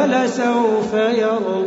وَلَسَوْفَ يَرْضَىٰ